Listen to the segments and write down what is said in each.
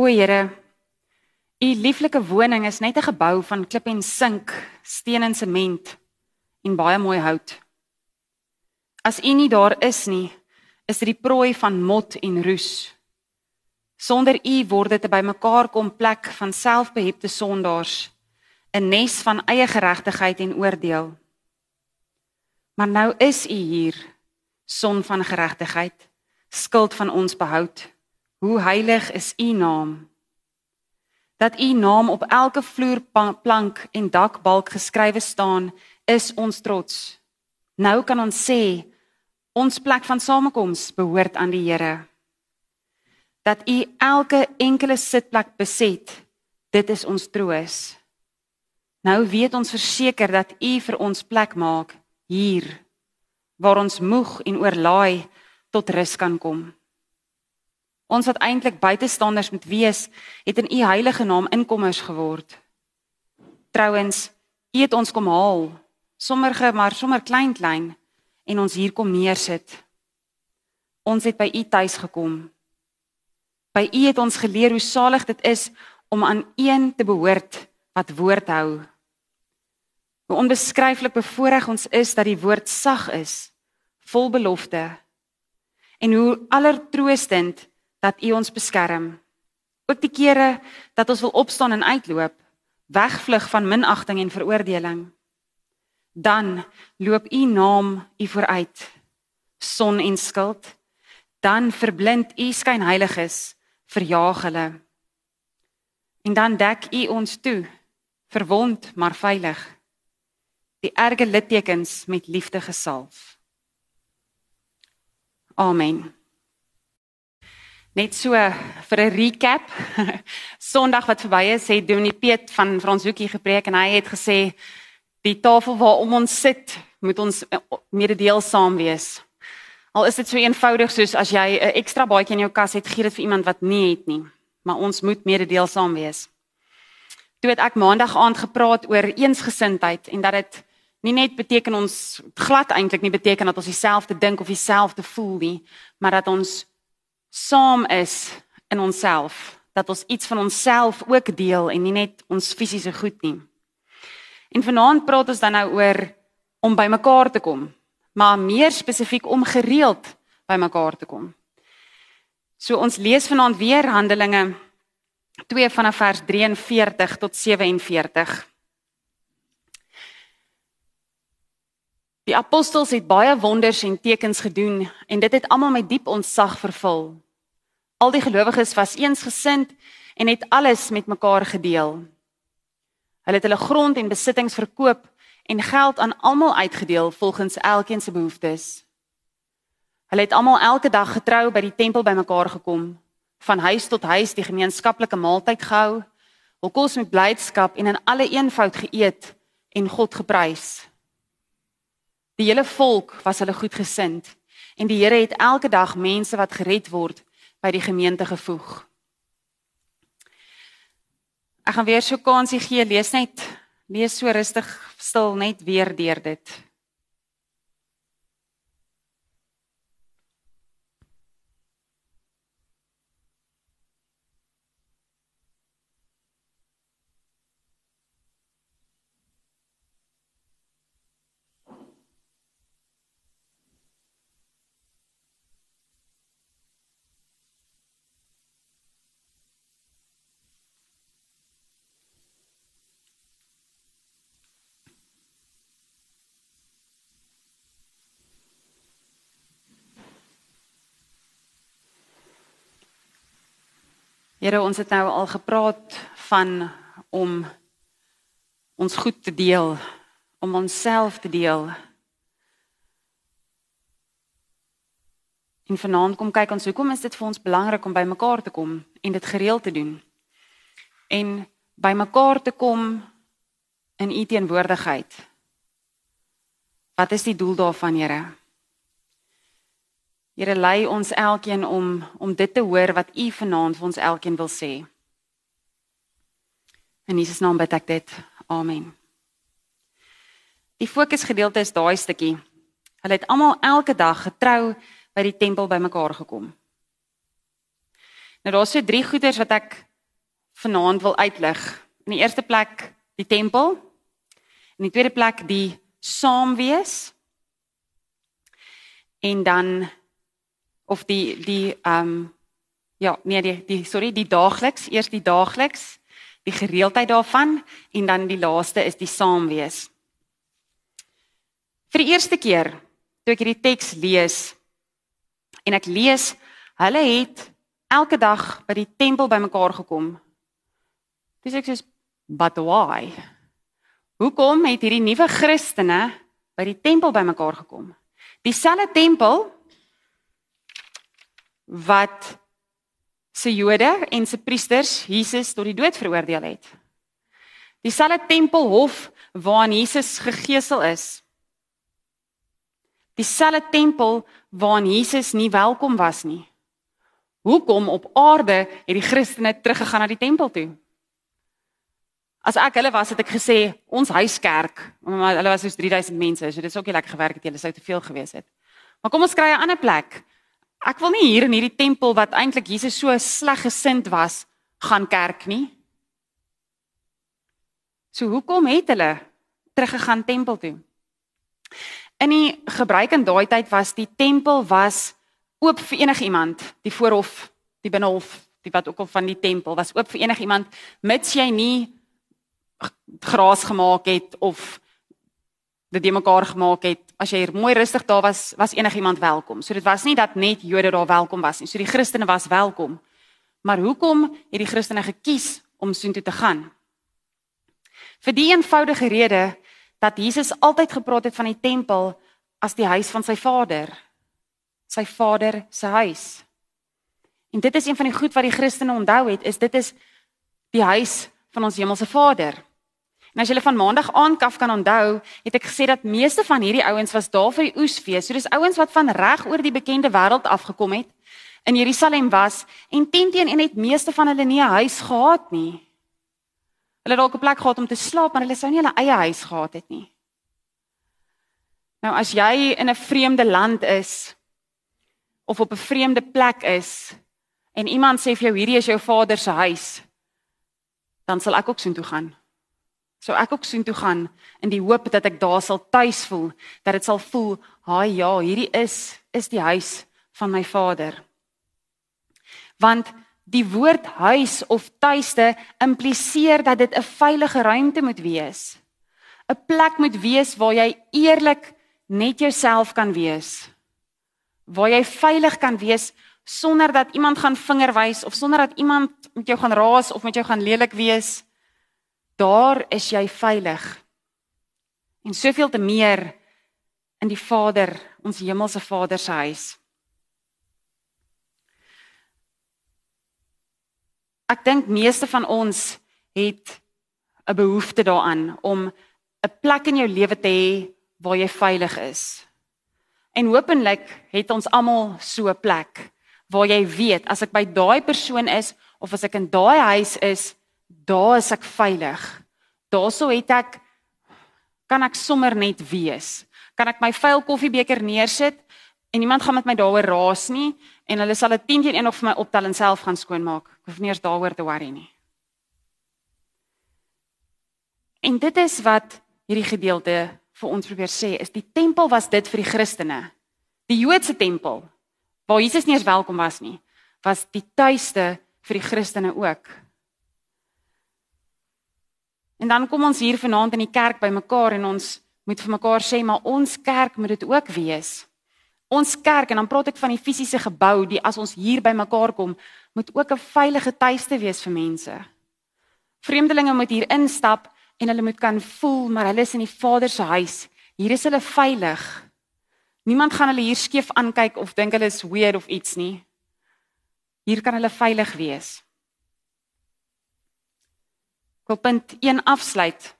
O Here, u lieflike woning is net 'n gebou van klip en sink, steen en sement en baie mooi hout. As u nie daar is nie, is dit die prooi van mot en roes. Sonder u word dit 'n bymekaar kom plek van selfbehepte sondaars, 'n nes van eie geregtigheid en oordeel. Maar nou is u hier, son van geregtigheid, skild van ons behoud. Hoe heilig is u naam? Dat u naam op elke vloerplank en dakbalk geskrywe staan, is ons trots. Nou kan ons sê ons plek van samekoms behoort aan die Here dat u elke enkele sitplek beset. Dit is ons troos. Nou weet ons verseker dat u vir ons plek maak hier waar ons moeg en oorlaai tot rus kan kom. Ons wat eintlik buitestanders moet wees, het in u heilige naam inkommers geword. Trouwens, u het ons kom haal, sommige maar sommer klein klein en ons hier kom neersit. Ons het by u tuis gekom By U het ons geleer hoe salig dit is om aan een te behoort wat woord hou. Hoe onbeskryflik bevoorreg ons is dat die woord sag is, vol belofte. En hoe allertroostend dat U ons beskerm. Ook die kere dat ons wil opstaan en uitloop, wegvlug van minagting en veroordeling. Dan loop U naam U vooruit. Son en skild. Dan verblind U skynheiliges verjaag hulle. En dan dek U ons toe, verwond maar veilig. Die erge littekens met liefde gesalf. Amen. Net so vir 'n recap. Sondag wat verby is, het Dominee Piet van Franshoekie gepreek en hy het gesê die tafel waar om ons sit, moet ons eh, mededeelsaam wees. Al is dit so eenvoudig soos as jy 'n ekstra baadjie in jou kas het, gee dit vir iemand wat nie het nie. Maar ons moet mededeelsaam wees. Toe het ek maandag aand gepraat oor eensgesindheid en dat dit nie net beteken ons glad eintlik nie beteken dat ons dieselfde dink of dieselfde voel nie, maar dat ons saam is in onsself, dat ons iets van onsself ook deel en nie net ons fisiese goed nie. En vanaand praat ons dan nou oor om by mekaar te kom, maar meer spesifiek om gereeld bymekaar te kom. So ons lees vanaand weer Handelinge 2 vanaf vers 43 tot 47. Die apostels het baie wonders en tekens gedoen en dit het almal met diep ontzag vervul. Al die gelowiges was eensgesind en het alles met mekaar gedeel. Hulle het hulle grond en besittings verkoop en geld aan almal uitgedeel volgens elkeen se behoeftes. Hulle het almal elke dag getrou by die tempel bymekaar gekom, van huis tot huis die gemeenskaplike maaltyd gehou, hul kos met blydskap en in alle eenvoud geëet en God geprys. Die hele volk was hulle goedgesind en die Here het elke dag mense wat gered word by die gemeente gevoeg. Ek gaan weer so kansie gee, lees net lees so rustig stil net weer deur dit. Here, ons het nou al gepraat van om ons goed te deel, om onsself te deel. En vanaand kom kyk ons hoekom is dit vir ons belangrik om by mekaar te kom en dit gereeld te doen. En by mekaar te kom in u teenwoordigheid. Wat is die doel daarvan, Here? Here lei ons elkeen om om dit te hoor wat U vanaand vir ons elkeen wil sê. In Jesus naam bid ek dit. Amen. Die fokusgedeelte is daai stukkie. Hulle het almal elke dag getrou by die tempel bymekaar gekom. Nou daar's so drie goeders wat ek vanaand wil uitlig. In die eerste plek die tempel. In die tweede plek die saam wees. En dan of die die ehm um, ja, nee die die sorry, die daagliks, eers die daagliks, die gereeldheid daarvan en dan die laaste is die saam wees. Vir die eerste keer toe ek hierdie teks lees en ek lees hulle het elke dag by die tempel bymekaar gekom. Dis ek sê but why? Hoekom het hierdie nuwe Christene by die tempel bymekaar gekom? Dieselfde tempel wat se Jode en se priesters Jesus tot die dood veroordeel het. Dieselfde tempelhof waarin Jesus gegeesel is dieselfde tempel waarin Jesus nie welkom was nie. Hoekom op aarde het die Christene teruggegaan na die tempel toe? As ek hulle was, het ek gesê ons huiskerk, maar hulle was soos 3000 mense, so dit is ook nie lekker gewerk het jy, sou te veel gewees het. Maar kom ons kry 'n ander plek. Ek wil nie hier in hierdie tempel wat eintlik Jesus so sleg gesind was, gaan kerk nie. So hoekom het hulle teruggegaan tempel toe? In die gebruik in daai tyd was die tempel was oop vir enigiemand, die voorhof, die binnehof, die wat ook al van die tempel was oop vir enigiemand mits jy nie gras gemaak het of dit die mekaar gemaak het. As jy mooi rustig daar was, was enigiemand welkom. So dit was nie dat net Jode daar welkom was nie. So die Christene was welkom. Maar hoekom het die Christene gekies om soontoe te gaan? Vir die eenvoudige rede dat Jesus altyd gepraat het van die tempel as die huis van sy Vader. Sy Vader se huis. En dit is een van die goed wat die Christene onthou het, is dit is die huis van ons hemelse Vader. En as julle van Maandag aan kaf kan onthou, het ek gesê dat meeste van hierdie ouens was daar vir die oesfees. So dis ouens wat van reg oor die bekende wêreld afgekom het in Jerusalem was en teen en het meeste van hulle nie 'n huis gehad nie. Hulle het dalk 'n plek gehad om te slaap, maar hulle sou nie hulle eie huis gehad het nie. Nou as jy in 'n vreemde land is of op 'n vreemde plek is en iemand sê vir jou hierdie is jou vader se huis, dan sal ek ook soontoe gaan. So ek ook soontoe gaan in die hoop dat ek daar sal tuis voel, dat dit sal voel, "Haai ja, hierdie is is die huis van my vader." Want Die woord huis of tuiste impliseer dat dit 'n veilige ruimte moet wees. 'n Plek moet wees waar jy eerlik net jouself kan wees. Waar jy veilig kan wees sonder dat iemand gaan vinger wys of sonder dat iemand met jou gaan raas of met jou gaan lelik wees. Daar is jy veilig. En soveel te meer in die Vader, ons hemelse Vader se huis. ek dink meeste van ons het 'n behoefte daaraan om 'n plek in jou lewe te hê waar jy veilig is. En hopelik het ons almal so 'n plek waar jy weet as ek by daai persoon is of as ek in daai huis is, daar is ek veilig. Daarso het ek kan ek sommer net wees. Kan ek my vuil koffiebeker neersit en niemand gaan met my daaroor raas nie en hulle sal dit 10 teen 1 nog vir my optel en self gaan skoonmaak. Ek hoef nie eers daaroor te worry nie. En dit is wat hierdie gedeelte vir ons probeer sê, is die tempel was dit vir die Christene. Die Joodse tempel waar Jesus nie eens welkom was nie, was die tuiste vir die Christene ook. En dan kom ons hier vanaand in die kerk bymekaar en ons moet vir mekaar sê maar ons kerk moet dit ook wees. Ons kerk en dan praat ek van die fisiese gebou, die as ons hier by mekaar kom, moet ook 'n veilige tuiste wees vir mense. Vreemdelinge moet hier instap en hulle moet kan voel maar hulle is in die Vader se huis. Hier is hulle veilig. Niemand gaan hulle hier skeef aankyk of dink hulle is weird of iets nie. Hier kan hulle veilig wees. Ek punt 1 afsluit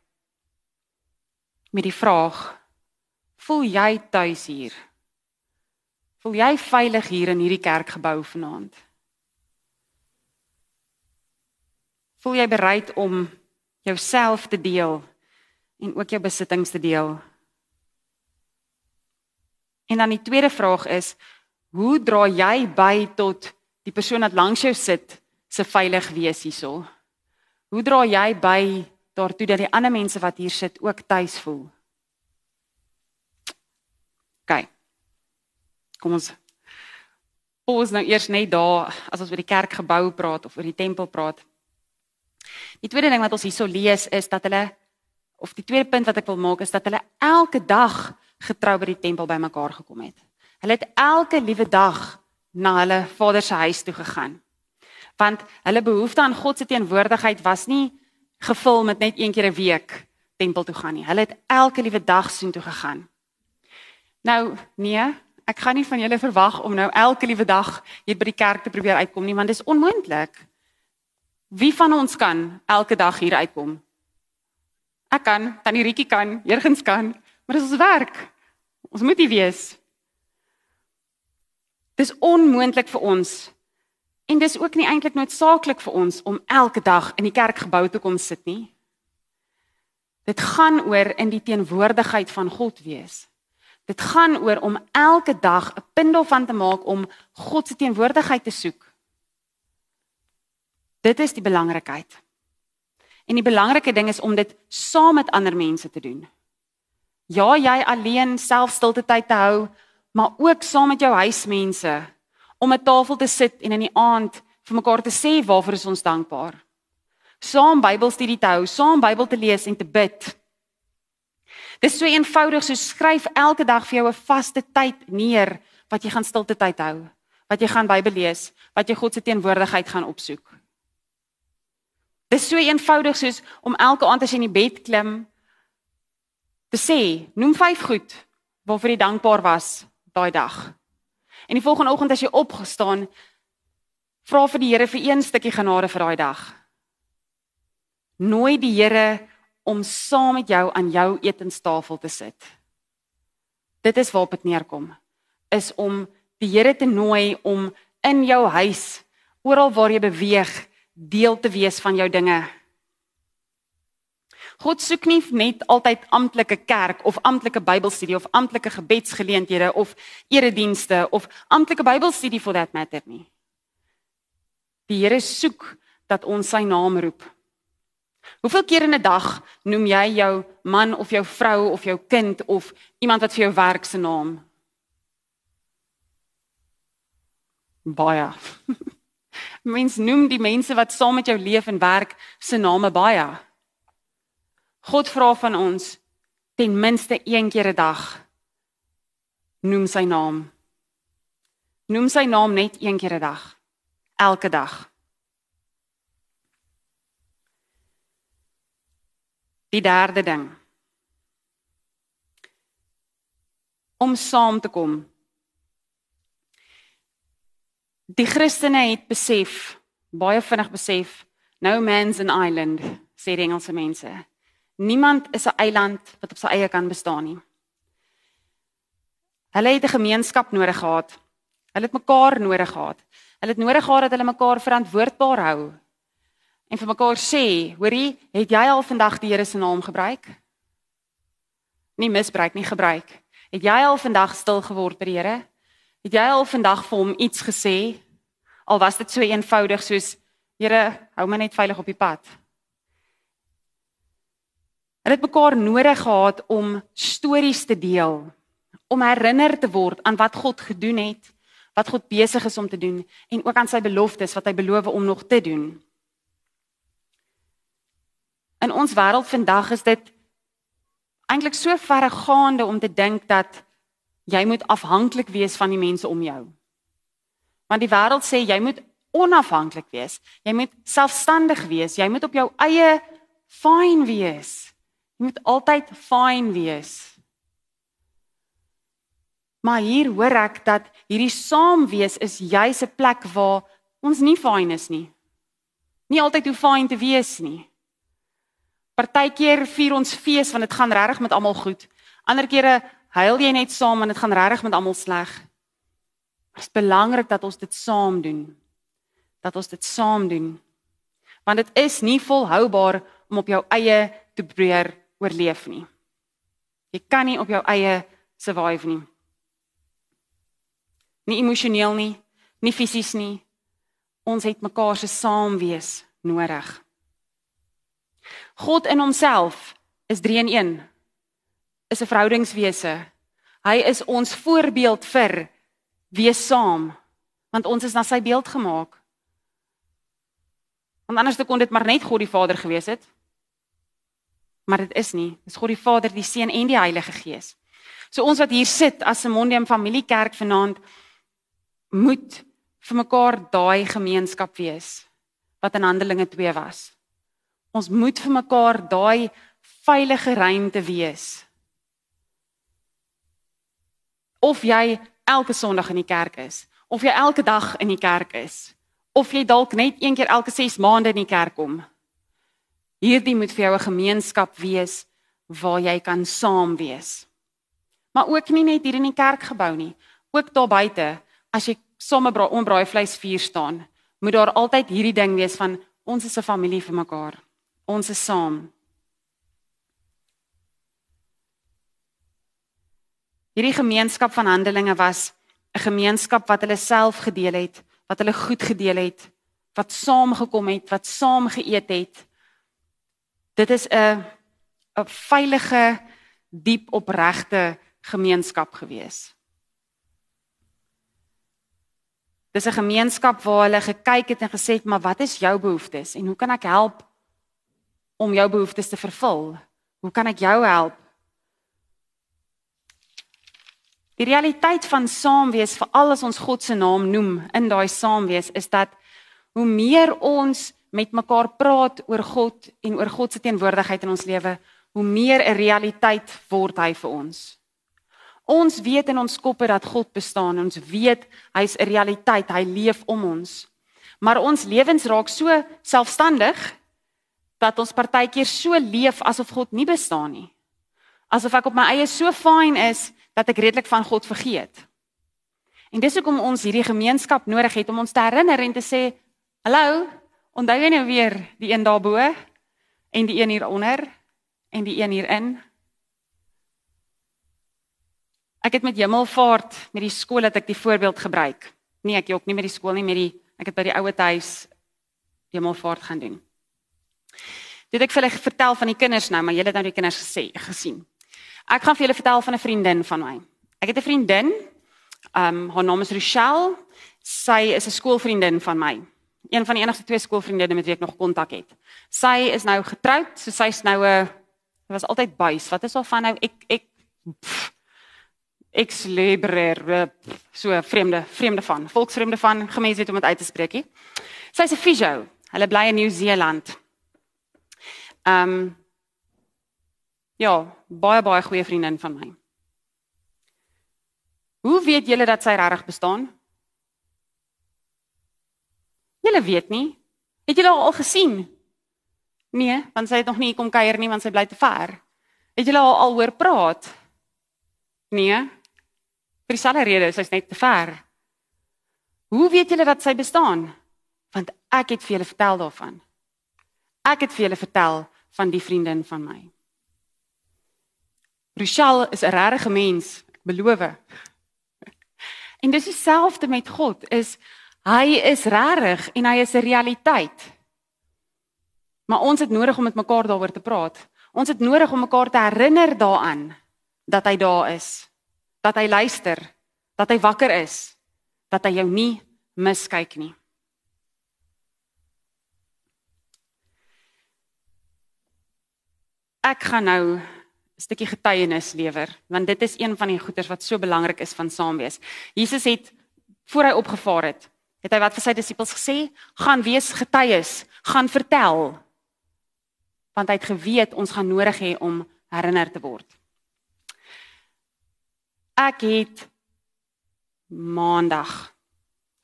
met die vraag: Voel jy tuis hier? Voel jy veilig hier in hierdie kerkgebou vanaand? Voel jy bereid om jouself te deel en ook jou besittings te deel? En dan die tweede vraag is: Hoe dra jy by tot die persoon wat langs jou sit se veilig wees hierso? Hoe dra jy by daartoe dat die ander mense wat hier sit ook tuis voel? OK. Kom ons pause nou eers net daar as ons oor die kerkgebou praat of oor die tempel praat. Die tweede ding wat ons hierso lees is dat hulle of die tweede punt wat ek wil maak is dat hulle elke dag getrou by die tempel bymekaar gekom het. Hulle het elke liewe dag na hulle vader se huis toe gegaan. Want hulle behoefte aan God se teenwoordigheid was nie gevul met net een keer 'n week tempel toe gaan nie. Hulle het elke liewe dag sien toe gegaan. Nou, nee, ek gaan nie van julle verwag om nou elke liewe dag hier by die kerk te probeer uitkom nie, want dit is onmoontlik. Wie van ons kan elke dag hier uitkom? Ek kan, tannie Rietjie kan, Jurgens kan, maar dis ons werk. Ons moet hier wees. Dis onmoontlik vir ons. En dis ook nie eintlik noodsaaklik vir ons om elke dag in die kerkgebou te kom sit nie. Dit gaan oor in die teenwoordigheid van God wees. Dit gaan oor om elke dag 'n punt daarvan te maak om God se teenwoordigheid te soek. Dit is die belangrikheid. En die belangrike ding is om dit saam met ander mense te doen. Ja, jy alleen self stilte tyd te hou, maar ook saam met jou huismense om 'n tafel te sit en in die aand vir mekaar te sê waarvoor is ons dankbaar. Saam Bybelstudie te hou, saam Bybel te lees en te bid. Dis so eenvoudig so skryf elke dag vir jou 'n vaste tyd neer wat jy gaan stilte tyd hou, wat jy gaan Bybel lees, wat jy God se teenwoordigheid gaan opsoek. Dis so eenvoudig soos om elke aand as jy in die bed klim te sê, noem vyf goed waarvoor jy dankbaar was daai dag. En die volgende oggend as jy opgestaan, vra vir die Here vir een stukkie genade vir daai dag. Nooi die Here om saam met jou aan jou etenstafel te sit. Dit is waarop dit neerkom. Is om die Here te nooi om in jou huis, oral waar jy beweeg, deel te wees van jou dinge God soek nie net altyd amptelike kerk of amptelike Bybelstudie of amptelike gebedsgeleenthede of eredienste of amptelike Bybelstudie for that matter nie. Die Here soek dat ons sy naam roep. Hoeveel keer in 'n dag noem jy jou man of jou vrou of jou kind of iemand wat vir jou werk se naam? Baie. Mens noem die mense wat saam met jou leef en werk se name baie. God vra van ons ten minste een keer 'n dag noem sy naam. Noem sy naam net een keer 'n dag. Elke dag. Die derde ding. Om saam te kom. Die Christene het besef, baie vinnig besef, no man's an island, sê die Engelse mense. Niemand is 'n eiland wat op sy eie kan bestaan nie. Hulle het 'n gemeenskap nodig gehad. Hulle het mekaar nodig gehad. Hulle het nodig gehad dat hulle mekaar verantwoordbaar hou. En vir mekaar sê, hoorie, het jy al vandag die Here se naam gebruik? Nie misbruik nie, gebruik. Het jy al vandag stil geword by die Here? Het jy al vandag vir hom iets gesê? Al was dit so eenvoudig soos Here, hou my net veilig op die pad. Hulle het mekaar nodig gehad om stories te deel, om herinner te word aan wat God gedoen het, wat God besig is om te doen en ook aan sy beloftes wat hy beloof om nog te doen. In ons wêreld vandag is dit eintlik so verregaande om te dink dat jy moet afhanklik wees van die mense om jou. Want die wêreld sê jy moet onafhanklik wees. Jy moet selfstandig wees. Jy moet op jou eie fyn wees. Jy moet altyd fyn wees. Maar hier hoor ek dat hierdie saam wees is juis 'n plek waar ons nie fyn is nie. Nie altyd hoe fyn te wees nie. Partykeer vier ons fees want dit gaan regtig met almal goed. Ander kere huil jy net saam en dit gaan regtig met almal sleg. Dit is belangrik dat ons dit saam doen. Dat ons dit saam doen. Want dit is nie volhoubaar om op jou eie te probeer oorleef nie. Jy kan nie op jou eie survive nie. Nie emosioneel nie, nie fisies nie. Ons het mekaar se saam wees nodig. God in homself is 3 in 1. Is 'n verhoudingswese. Hy is ons voorbeeld vir wees saam want ons is na sy beeld gemaak. Want anders kon dit maar net God die Vader gewees het. Maar dit is nie. Dis God die Vader, die Seun en die Heilige Gees. So ons wat hier sit as 'n Mondium Familiekerk vanaand moet vir mekaar daai gemeenskap wees wat in Handelinge 2 was. Ons moet vir mekaar daai veilige ruimte wees. Of jy elke Sondag in die kerk is, of jy elke dag in die kerk is, of jy dalk net een keer elke 6 maande in die kerk kom. Hierdie moet vir jou 'n gemeenskap wees waar jy kan saam wees. Maar ook nie net hier in die kerkgebou nie, ook daar buite as jy somme braai onbraai vleis vier staan, moet daar altyd hierdie ding wees van ons is 'n familie vir mekaar. Ons is saam. Hierdie gemeenskap van Handelinge was 'n gemeenskap wat hulle self gedeel het, wat hulle goed gedeel het, wat saamgekom het, wat saam geëet het. Dit is 'n 'n veilige, diep opregte gemeenskap gewees. Dis 'n gemeenskap waar hulle gekyk het en gesê het, "Maar wat is jou behoeftes en hoe kan ek help om jou behoeftes te vervul? Hoe kan ek jou help?" Die realiteit van saamwees, veral as ons God se naam noem in daai saamwees, is dat hoe meer ons met mekaar praat oor God en oor God se teenwoordigheid in ons lewe, hoe meer 'n realiteit word hy vir ons. Ons weet in ons koppe dat God bestaan. Ons weet hy's 'n realiteit. Hy leef om ons. Maar ons lewens raak so selfstandig dat ons partykeer so leef asof God nie bestaan nie. Asof ek op my eie so fyn is dat ek redelik van God vergeet. En dis hoekom ons hierdie gemeenskap nodig het om ons te herinner en te sê, "Hallo, onthou jy nou weer die een daarbo en die een hieronder en die een hierin?" Ek het met Hemelvaart met die skool het ek die voorbeeld gebruik. Nee, ek jok nie met die skool nie, met die ek het by die ouer huis Hemelvaart gaan doen. Dit ek vir julle vertel van die kinders nou, maar julle het nou die kinders gesê, gesien. Ek gaan vir julle vertel van 'n vriendin van my. Ek het 'n vriendin. Ehm um, haar naam is Rochelle. Sy is 'n skoolvriendin van my. Een van die enigste twee skoolvriendinne met wie ek nog kontak het. Sy is nou getroud, so sy's nou 'n sy was altyd buis. Wat is al van nou ek ek pff, ex-librer eh, so vreemde vreemde van volksvreemde van gemens weet om dit uit te spreek hè. Sy's 'n fisio. Hulle bly in Nieu-Seeland. Ehm um, Ja, baie baie goeie vriendin van my. Hoe weet julle dat sy regtig bestaan? Julle weet nie. Het julle haar al gesien? Nee, want sy het nog nie kom kuier nie want sy bly te ver. Het julle haar al hoor praat? Nee. Vir dieselfde rede, sy's net te ver. Hoe weet julle dat sy bestaan? Want ek het vir julle vertel daarvan. Ek het vir julle vertel van die vriendin van my. Rochelle is 'n regte mens, ek beloof. En dis dieselfde met God, is hy is regtig en hy is 'n realiteit. Maar ons het nodig om met mekaar daaroor te praat. Ons het nodig om mekaar te herinner daaraan dat hy daar is dat hy luister, dat hy wakker is, dat hy jou nie miskyk nie. Ek gaan nou 'n stukkie getuienis lewer, want dit is een van die goeders wat so belangrik is van saam wees. Jesus het voor hy opgevaar het, het hy wat vir sy disippels gesê, gaan wees getuies, gaan vertel. Want hy het geweet ons gaan nodig hê om herinner te word ek het maandag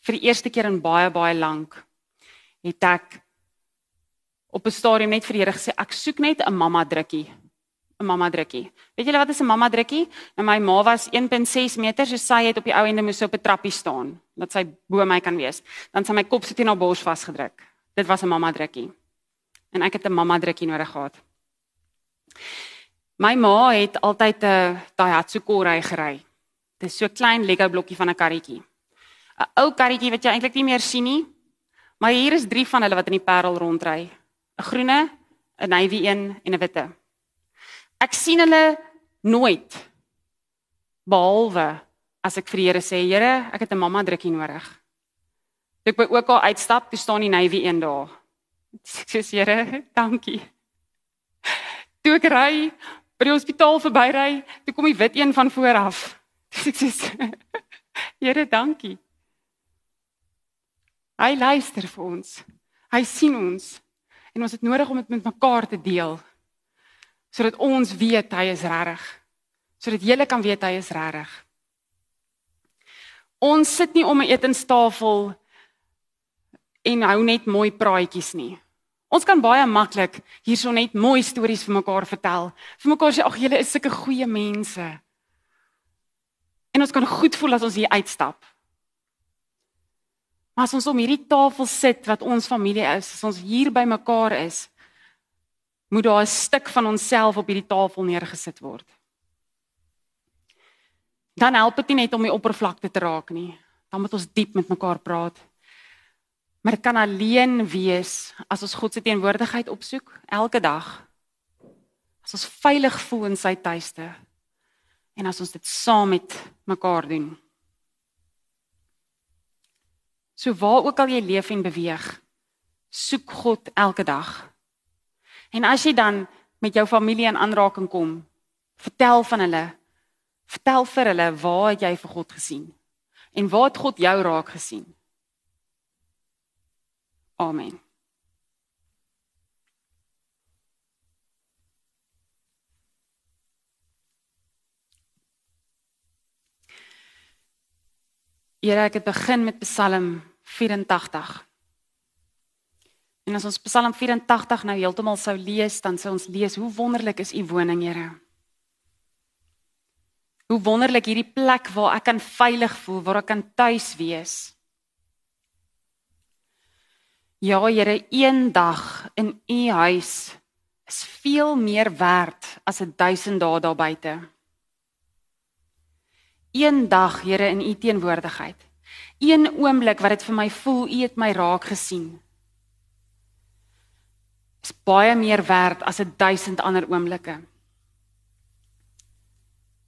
vir die eerste keer in baie baie lank het ek op 'n stadium net vir die Here gesê ek soek net 'n mamma drukkie 'n mamma drukkie. Weet julle wat is 'n mamma drukkie? Nou my ma was 1.6 meter, so sy het op die ou ende moes op 'n trappie staan dat sy bo my kan wees. Dan sy my kop sit in haar bors vasgedruk. Dit was 'n mamma drukkie. En ek het 'n mamma drukkie nodig gehad. My ma het altyd 'n Daihatsu Corai gery. Dit is so klein Lego blokkie van 'n karretjie. 'n Ou karretjie wat jy eintlik nie meer sien nie. Maar hier is 3 van hulle wat in die Parel rondry. 'n Groene, 'n navy een en 'n witte. Ek sien hulle nooit behalwe as ek vir die Here sê, Here, ek het 'n mamma drukkie nodig. Toe ek by OK uitstap, toe staan die navy een daar. Ek sê, Here, dankie. Toe ek ry by die hospitaal verbyry, toe kom die wit een van voor af. Ek sê, Here, dankie. Hy luister vir ons. Hy sien ons en ons het nodig om dit met mekaar te deel sodat ons weet hy is regtig. Sodat jy kan weet hy is regtig. Ons sit nie om 'n etenstafel en hou net mooi praatjies nie. Ons kan baie maklik hierso net mooi stories vir mekaar vertel. Vir mekaar sê ag julle is sulke goeie mense. En ons kan goed voel as ons hier uitstap. Maar as ons om hierdie tafel sit wat ons familie is, as ons hier by mekaar is, moet daar 'n stuk van onsself op hierdie tafel neergesit word. Dan help dit nie net om die oppervlakte te raak nie. Dan moet ons diep met mekaar praat. Maar dit kan alleen wees as ons God se teenwoordigheid opsoek elke dag. As ons veilig voel in sy tuiste en as ons dit saam met mekaar doen. So waar ook al jy leef en beweeg, soek God elke dag. En as jy dan met jou familie in aanraking kom, vertel van hulle. Vertel vir hulle waar het jy vir God gesien? En waar het God jou raak gesien? Amen. Here, ek het begin met Psalm 84. En as ons Psalm 84 nou heeltemal sou lees, dan sou ons lees hoe wonderlik is u woning, Here. Hoe wonderlik hierdie plek waar ek kan veilig voel, waar ek kan tuis wees. Ja, Here, een dag in u huis is veel meer werd as 'n 1000 dae daar buite. Een dag, Here, in u teenwoordigheid. Een oomblik wat dit vir my voel u het my raak gesien is baie meer werd as 'n duisend ander oomblikke.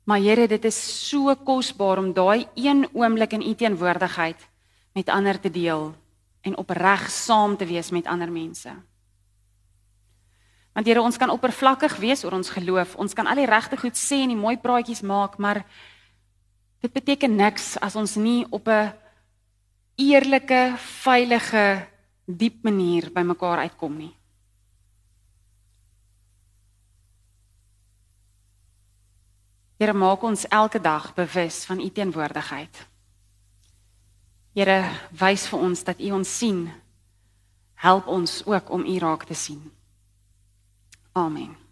Maar Here, dit is so kosbaar om daai een oomblik in U teenwoordigheid met ander te deel en opreg saam te wees met ander mense. Want Here, ons kan oppervlakkig wees oor ons geloof. Ons kan al die regte goed sê en die mooi praatjies maak, maar dit beteken niks as ons nie op 'n eerlike, veilige, diep manier by mekaar uitkom nie. Here maak ons elke dag bewus van u teenwoordigheid. Here wys vir ons dat u ons sien. Help ons ook om u raak te sien. Amen.